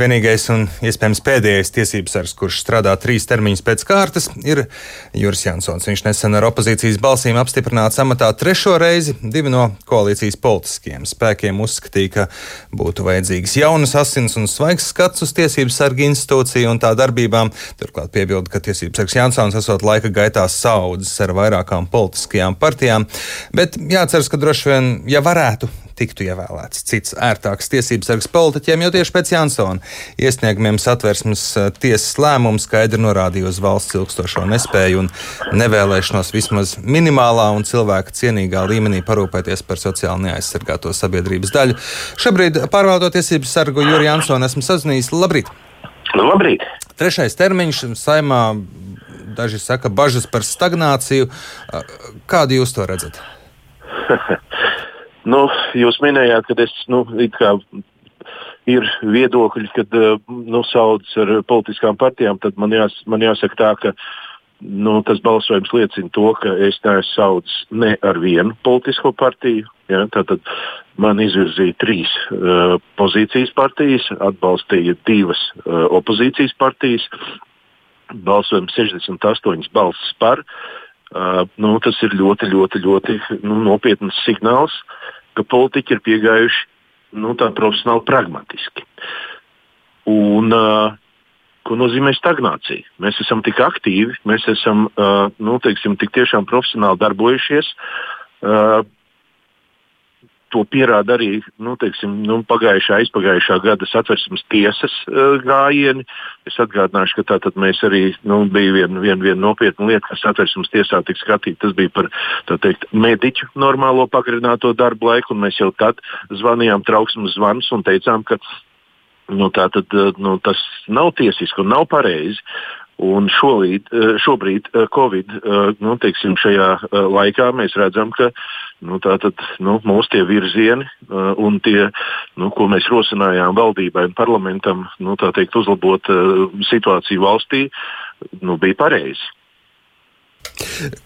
vienīgais un iespējams pēdējais tiesības sargs, kurš strādā trīs termiņus pēc kārtas, ir Juris Jansons. Viņš nesen ar opozīcijas balsīm apstiprināts amatā trešo reizi. Divi no koalīcijas politiskiem spēkiem uzskatīja, ka būtu vajadzīgs jaunas asins un svaigs skats uz tiesības sarga institūciju un tā darbībām. Turklāt piebilda, ka tiesības sargs Jansons esot laika gaitā saudzes ar vairākām politiskajām partijām. Bet jāceras, ka droši vien, ja varētu tiktu ievēlēts cits ērtāks tiesības sargs politiķiem, jo tieši pēc Jansona iesniegumiem satversmes eh, tiesas lēmums skaidri norādīja uz valsts ilgstošo nespēju un nevēlēšanos vismaz minimālā un cilvēka cienīgā līmenī parūpēties par sociāli neaizsargāto sabiedrības daļu. Šobrīd pārvaldot tiesības sargu Juriju Jansonu esmu sazvanījis. Labrīt! Labrīt! Trešais termiņš saimā daži saka bažas par stagnāciju. Kādu jūs to redzat? Nu, jūs minējāt, ka es, nu, ir viedokļi, kad eh, nu, sauc ar politiskām partijām, tad man, jās, man jāsaka tā, ka nu, tas balsojums liecina to, ka es neesmu saucis ne ar vienu politisko partiju. Ja, tātad man izvirzīja trīs uh, pozīcijas partijas, atbalstīja divas uh, opozīcijas partijas. Balsojums 68 balsis par. Uh, nu, tas ir ļoti, ļoti, ļoti nu, nopietns signāls. Ka politiķi ir piegājuši nu, tā profesionāli pragmatiski. Un, uh, ko nozīmē stagnācija? Mēs esam tik aktīvi, mēs esam uh, nu, teiksim, tik tiešām profesionāli darbojušies. Uh, to pierāda arī nu, teiksim, nu, pagājušā, aizpagājušā gada satversmes tiesas uh, gājieni. Es atgādināšu, ka tā mēs arī nu, bija viena vien, vien nopietna lieta, kas satversmes tiesā tika skatīta. Tas bija par teikt, mediķu normālo pagarināto darbu laiku, un mēs jau tad zvanījām trauksmes zvanus un teicām, ka nu, tad, nu, tas nav tiesiski un nav pareizi. Un šolīd, šobrīd, Covid nu, teiksim, šajā laikā, mēs redzam, ka nu, tātad, nu, mūsu tie virzieni un tie, nu, ko mēs rosinājām valdībai un parlamentam, nu, teikt, uzlabot situāciju valstī, nu, bija pareizi.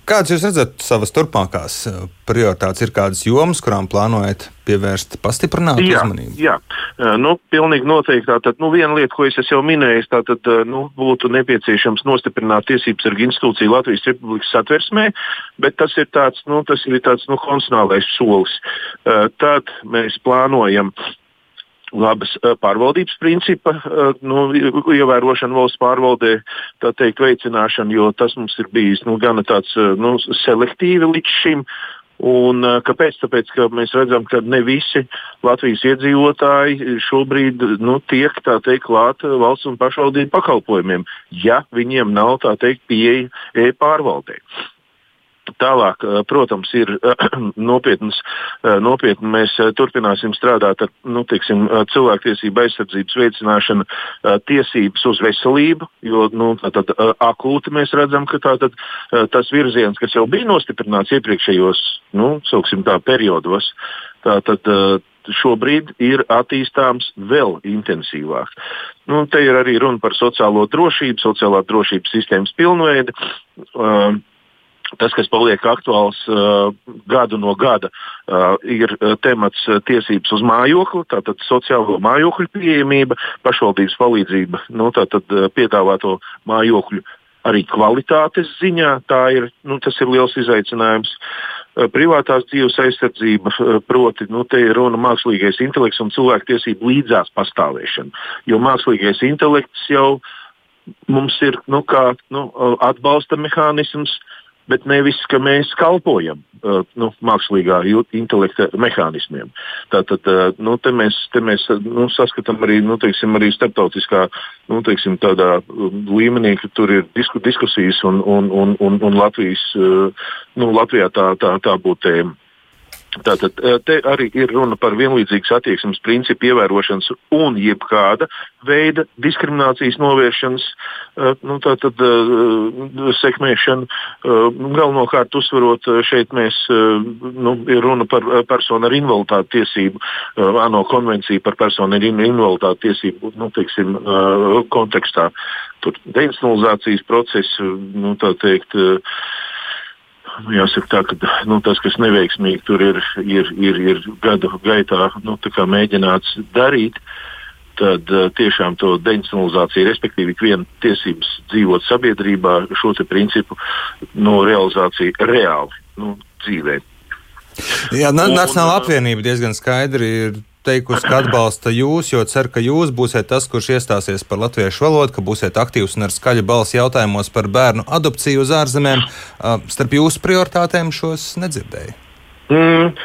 Kādas jūs redzat savas turpmākās eh, prioritātes? Ir kādas jomas, kurām plānojat pievērst pastiprinātu jā, uzmanību? Jā, eh, nu, pilnīgi noteikti. Tātad, nu, viena lieta, ko es jau minēju, tātad, eh, nu, būtu nepieciešams nostiprināt tiesības sargu institūciju Latvijas Republikas satversmē, bet tas ir tāds, nu, tas ir tāds nu, konstitucionālais solis. Tad mēs plānojam labas pārvaldības principa nu, ievērošanu valsts pārvaldē, tā teikt, veicināšanu, jo tas mums ir bijis nu, gana tāds nu, selektīvi līdz šim. Un, kāpēc? Tāpēc, ka mēs redzam, ka ne visi Latvijas iedzīvotāji šobrīd nu, tiek teikt, klāt valsts un pašvaldību pakalpojumiem, ja viņiem nav teikt, pieeja e-pārvaldei. Tālāk, protams, ir nopietnas, nopietni mēs turpināsim strādāt ar nu, teiksim, cilvēktiesību aizsardzības veicināšanu, tiesības uz veselību, jo nu, tātad, akūti mēs redzam, ka tātad, tas virziens, kas jau bija nostiprināts iepriekšējos nu, tā, periodos, tātad, šobrīd ir attīstāms vēl intensīvāk. Nu, te ir arī runa par sociālo drošību, sociālā drošības sistēmas pilnveidi. Uh, Tas, kas paliek aktuāls uh, gadu no gada, uh, ir uh, temats tiesības uz mājokli, tātad sociālo mājokļu pieejamība, pašvaldības palīdzība, nu, tātad piedāvāto mājokļu arī kvalitātes ziņā. Ir, nu, tas ir liels izaicinājums. Privātās dzīves aizsardzība, proti, nu, te ir runa mākslīgais intelekts un cilvēktiesību līdzās pastāvēšana. Jo mākslīgais intelekts jau mums ir nu, kā, nu, atbalsta mehānisms, bet nevis, ka mēs kalpojam uh, nu, mākslīgā intelekta mehānismiem. Tātad uh, nu, te mēs, te mēs nu, saskatām arī, nu, teiksim, arī starptautiskā nu, teiksim, um, līmenī, ka tur ir disku, diskusijas un, un, un, un, un Latvijas, uh, nu, Latvijā tā, tā, tā būtu tēma. Tātad te arī ir runa par vienlīdzīgas attieksmes principu ievērošanas un jebkāda veida diskriminācijas novēršanas nu, tātad, sekmēšanu. Galvenokārt uzsverot šeit mēs nu, ir runa par personu ar invaliditāti tiesību, ANO konvenciju par personu ar invaliditāti tiesību nu, teiksim, kontekstā. Tur deinstitucionalizācijas procesu, nu, tā teikt, Jāsaka, tā, ka nu, tas, kas neveiksmīgi tur ir, ir, ir, ir gadu gaitā nu, mēģināts darīt, tad uh, tiešām to deinstitucionalizāciju, respektīvi, ikviena tiesības dzīvot sabiedrībā, šo principu no realizāciju reāli nu, dzīvē. Jā, Nacionāla apvienība diezgan skaidri ir teikusi, ka atbalsta jūs, jo cer, ka jūs būsiet tas, kurš iestāsies par latviešu valodu, ka būsiet aktīvs un ar skaļu balsi jautājumos par bērnu adopciju uz ārzemēm. Starp jūsu prioritātēm šos nedzirdēju. Mm.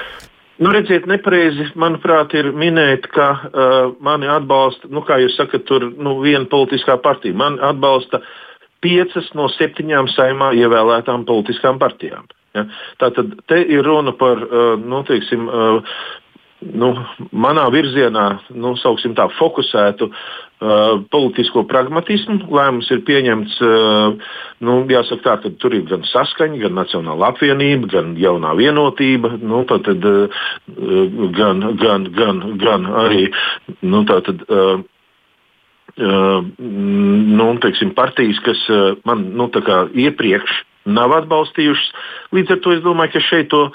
Nu, redziet, nepareizi, manuprāt, ir minēt, ka uh, mani atbalsta, nu, kā jūs sakat, tur nu, viena politiskā partija. Man atbalsta piecas no septiņām saimā ievēlētām politiskām partijām. Ja? Tātad te ir runa par uh, nu, teiksim, uh, nu, manā virzienā, nu, tā, fokusētu uh, politisko pragmatismu. Lēmums ir pieņemts, uh, nu, jāsaka tā, ka tur ir gan saskaņa, gan nacionāla apvienība, gan jaunā vienotība, nu, tad, uh, gan, gan, gan, gan arī nu, tātad, uh, Uh, nu, teiksim, partijas, kas uh, man nu, iepriekš nav atbalstījušas. Līdz ar to es domāju, ka šeit to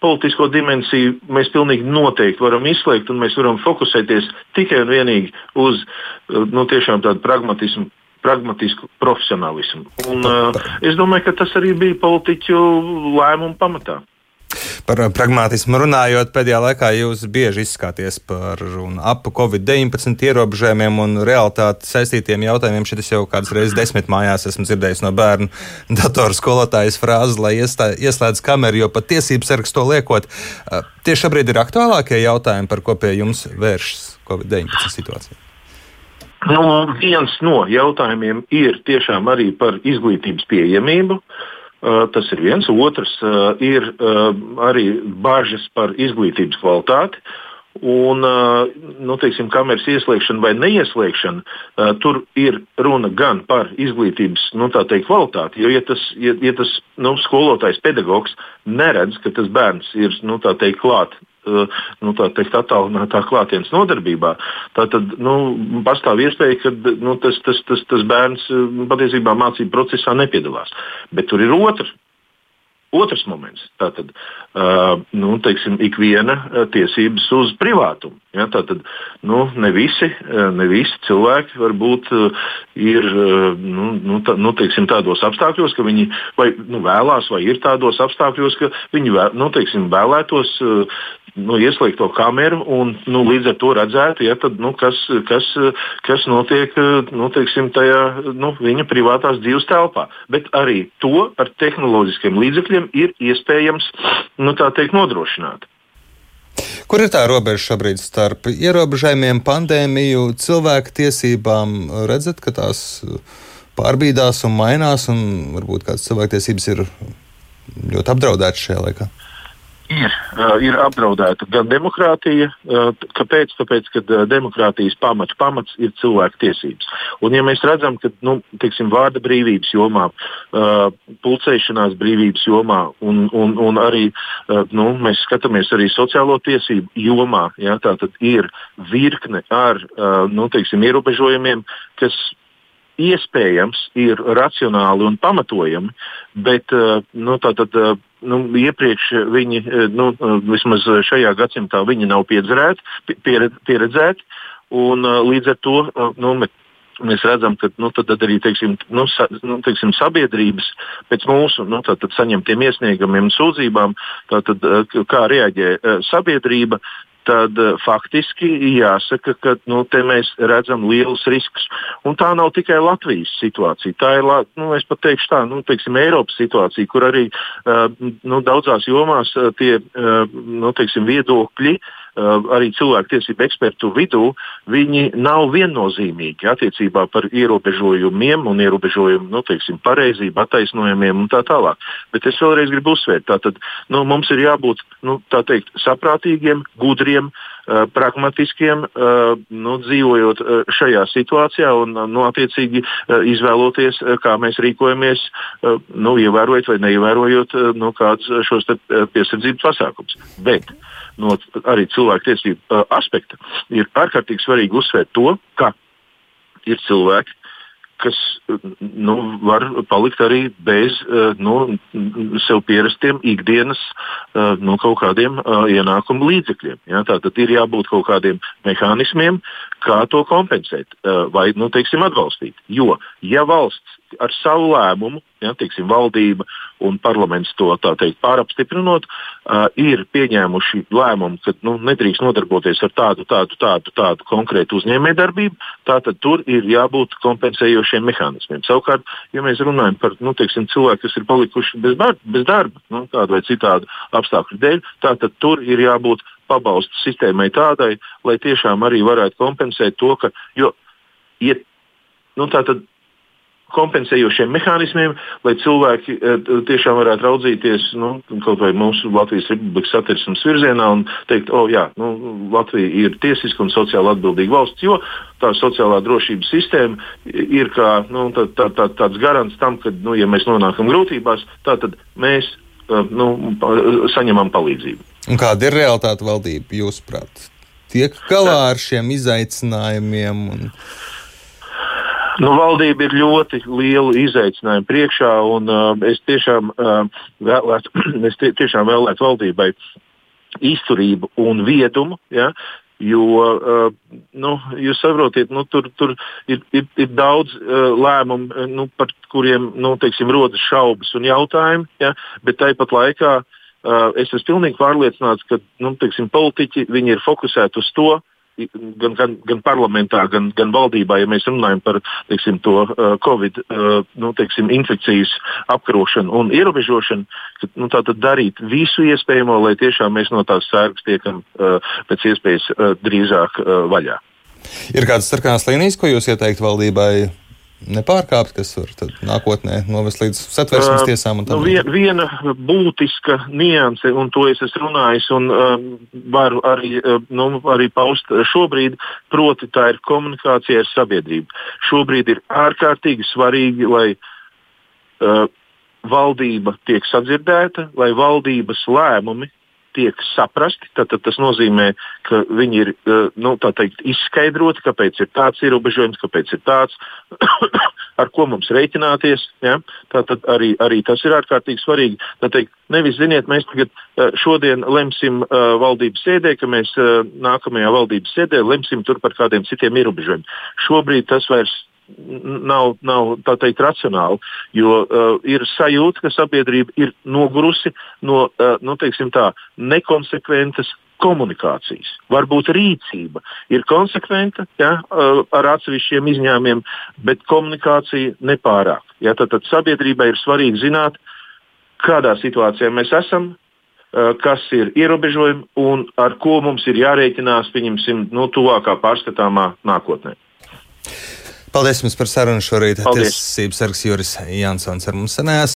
politisko dimensiju mēs pilnīgi noteikti varam izslēgt, un mēs varam fokusēties tikai un vienīgi uz nu, tādu pragmatismu. Pragmatisku profesionālismu. Un, uh, es domāju, ka tas arī bija politiķu lēmumu pamatā. Par pragmatismu runājot, pēdējā laikā jūs bieži izskāties par un ap Covid-19 ierobežojumiem un realitāti saistītiem jautājumiem. Šeit es jau kādas reizes desmit mājās esmu dzirdējis no bērnu datoru skolotājas frāzi, lai iestā, ieslēdz kameru, jo pat tiesības sargs to liekot. Tieši šobrīd ir aktuālākie jautājumi, par ko pie jums vēršas Covid-19 situācija. Nu, viens no jautājumiem ir tiešām arī par izglītības pieejamību. Uh, tas ir viens. Otrs uh, ir uh, arī bažas par izglītības kvalitāti. Un, nu, teiksim, kameras ieslēgšana vai neieslēgšana, tur ir runa gan par izglītības nu, teikt, kvalitāti. Jo, ja tas, ja, ja tas nu, skolotājs, pedagogs neredz, ka tas bērns ir nu, teikt, klāt Eh, nu, teikt, attālinātā klātienes nodarbībā, tad nu, pastāv iespēja, ka nu, tas, tas, tas, tas bērns eh, patiesībā mācību procesā nepiedalās. Bet tur ir otrs Otrs moments - tātad, uh, nu, teiksim, ikviena tiesības uz privātumu. Ja, tātad, nu, ne, visi, ne visi cilvēki varbūt uh, ir nu, nu, tā, nu, teiksim, tādos apstākļos, ka viņi vai, nu, vēlās, vai ir tādos apstākļos, ka viņi vēl, nu, teiksim, vēlētos uh, nu, ieslēgt to kameru un nu, līdz ar to redzētu, ja, tad, nu, kas, kas, kas notiek nu, teiksim, tajā nu, viņa privātās dzīves telpā. Bet arī to ar tehnoloģiskiem līdzekļiem ir iespējams nu, teikt, nodrošināt. Kur ir tā robeža šobrīd starp ierobežojumiem, pandēmiju, cilvēku tiesībām? Redzat, ka tās pārbīdās un mainās, un varbūt kādas cilvēktiesības ir ļoti apdraudētas šajā laikā? uh, ir apdraudēta gan demokrātija. Uh, kāpēc? Tāpēc, ka uh, demokrātijas pamats, pamats ir cilvēku tiesības. Un, ja mēs redzam, ka nu, teiksim, vārda brīvības jomā, pulcēšanās brīvības jomā un, un, un arī nu, mēs skatāmies arī sociālo tiesību jomā, ja, tā tad ir virkne ar nu, teiksim, ierobežojumiem, kas iespējams ir racionāli un pamatojami, bet nu, tātad, nu, iepriekš viņi, nu, vismaz šajā gadsimtā, viņi nav pieredzēti, pieredzēti un līdz ar to nu, mēs redzam, ka nu, tad arī teiksim, nu, sa, nu, teiksim, sabiedrības pēc mūsu nu, saņemtiem iesniegumiem un sūdzībām, tātad, kā reaģē sabiedrība, tad uh, faktiski jāsaka, ka nu, mēs redzam lielus riskus. Un tā nav tikai Latvijas situācija. Tā ir nu, teikšu, tā, nu, teiksim, Eiropas situācija, kur arī uh, nu, daudzās jomās uh, tie uh, nu, teiksim, viedokļi uh, Uh, arī cilvēktiesību ekspertu vidū, viņi nav viennozīmīgi attiecībā par ierobežojumiem un ierobežojumu nu, teiksim, pareizību, attaisnojumiem un tā tālāk. Bet es vēlreiz gribu uzsvērt, ka nu, mums ir jābūt nu, teikt, saprātīgiem, gudriem, uh, pragmatiskiem, uh, nu, dzīvojot šajā situācijā un nu, attiecīgi izvēloties, kā mēs rīkojamies, nu, ievērojot vai neievērojot nu, kādus šos piesardzības pasākumus. Bet no arī cilvēktiesību uh, aspekta ir ārkārtīgi svarīgi uzsvērt to, ka ir cilvēki, kas nu, var palikt arī bez nu, sev pierastiem ikdienas nu, kaut kādiem ienākumu līdzekļiem. Ja? Tātad ir jābūt kaut kādiem mehānismiem, kā to kompensēt vai nu, teiksim, atbalstīt. Jo, ja valsts ar savu lēmumu, ja, teiksim, valdība un parlaments to teikt, pārapstiprinot, uh, ir pieņēmuši lēmumu, ka nu, nedrīkst nodarboties ar tādu, tādu, tādu, tādu konkrētu uzņēmējdarbību, tad tur ir jābūt kompensējošiem mehānismiem. Savukārt, ja mēs runājam par nu, teiksim, cilvēku, kas ir palikuši bez, bar, bez darba, nu, tādu vai citādu apstākļu dēļ, tad tur ir jābūt pabalstu sistēmai tādai, lai tiešām arī varētu kompensēt to, ka, jo, ja, nu, tātad, kompensējošiem mehānismiem, lai cilvēki eh, tiešām varētu raudzīties nu, kaut vai mūsu Latvijas Republikas satversmes virzienā un teikt, o, oh, jā, nu, Latvija ir tiesiska un sociāli atbildīga valsts, jo tā sociālā drošības sistēma ir kā nu, tā, tā, tā, tāds garants tam, ka, nu, ja mēs nonākam grūtībās, tad mēs eh, nu, saņemam palīdzību. Un kāda ir realitāte valdība, jūsuprāt? Tiek galā ar šiem izaicinājumiem? Un... Nu, valdība ir ļoti liela izaicinājuma priekšā, un uh, es tiešām uh, vēlētu, es tie, tiešām vēlētu valdībai izturību un viedumu. Ja? Jo uh, nu, jūs saprotat, nu, tur, tur ir, ir, ir daudz uh, lēmumu, nu, par kuriem nu, teiksim, rodas šaubas un jautājumi, ja? bet tāpat laikā uh, es esmu pilnīgi pārliecināts, ka nu, teiksim, politiķi ir fokusēti uz to, gan, gan, gan parlamentā, gan, gan valdībā, ja mēs runājam par teiksim, to uh, Covid uh, nu, teiksim, infekcijas apkarošanu un ierobežošanu, tad, nu, darīt visu iespējamo, lai tiešām mēs no tās sērgas tiekam uh, pēc iespējas uh, drīzāk uh, vaļā. Ir kādas sarkanās līnijas, ko jūs ieteiktu valdībai nepārkāpt, kas var nākotnē novest līdz satversmes tiesām? Nu, vien, viena būtiska nianse, un to es esmu runājis, un um, varu arī, nu, arī paust šobrīd, proti tā ir komunikācija ar sabiedrību. Šobrīd ir ārkārtīgi svarīgi, lai uh, valdība tiek sadzirdēta, lai valdības lēmumi tiek saprasti. Tad, tad tas nozīmē, ka viņi ir eh, nu, teikt, izskaidroti, kāpēc ir tāds ierobežojums, kāpēc ir tāds, ar ko mums rēķināties. Ja? Tātad arī, arī tas ir ārkārtīgi svarīgi. Teikt, nevis, ziniet, mēs tagad eh, šodien lemsim uh, valdības sēdē, ka mēs nākamajā valdības sēdē lemsim par kādiem citiem ierobežojumiem. Šobrīd tas vairs nav, nav tā teikt, racionāli, jo uh, ir sajūta, ka sabiedrība ir nogurusi no uh, nu, tā, nekonsekventas komunikācijas. Varbūt rīcība ir konsekventa ja, ar atsevišķiem izņēmumiem, bet komunikācija nepārāk. Ja, tad, tad sabiedrībai ir svarīgi zināt, kādā situācijā mēs esam, kas ir ierobežojumi un ar ko mums ir jārēķinās, pieņemsim, no nu, tuvākā pārskatāmā nākotnē. Paldies jums par sarunu šorīt. Tiesības sargs Juris Jansons ar mums sanās.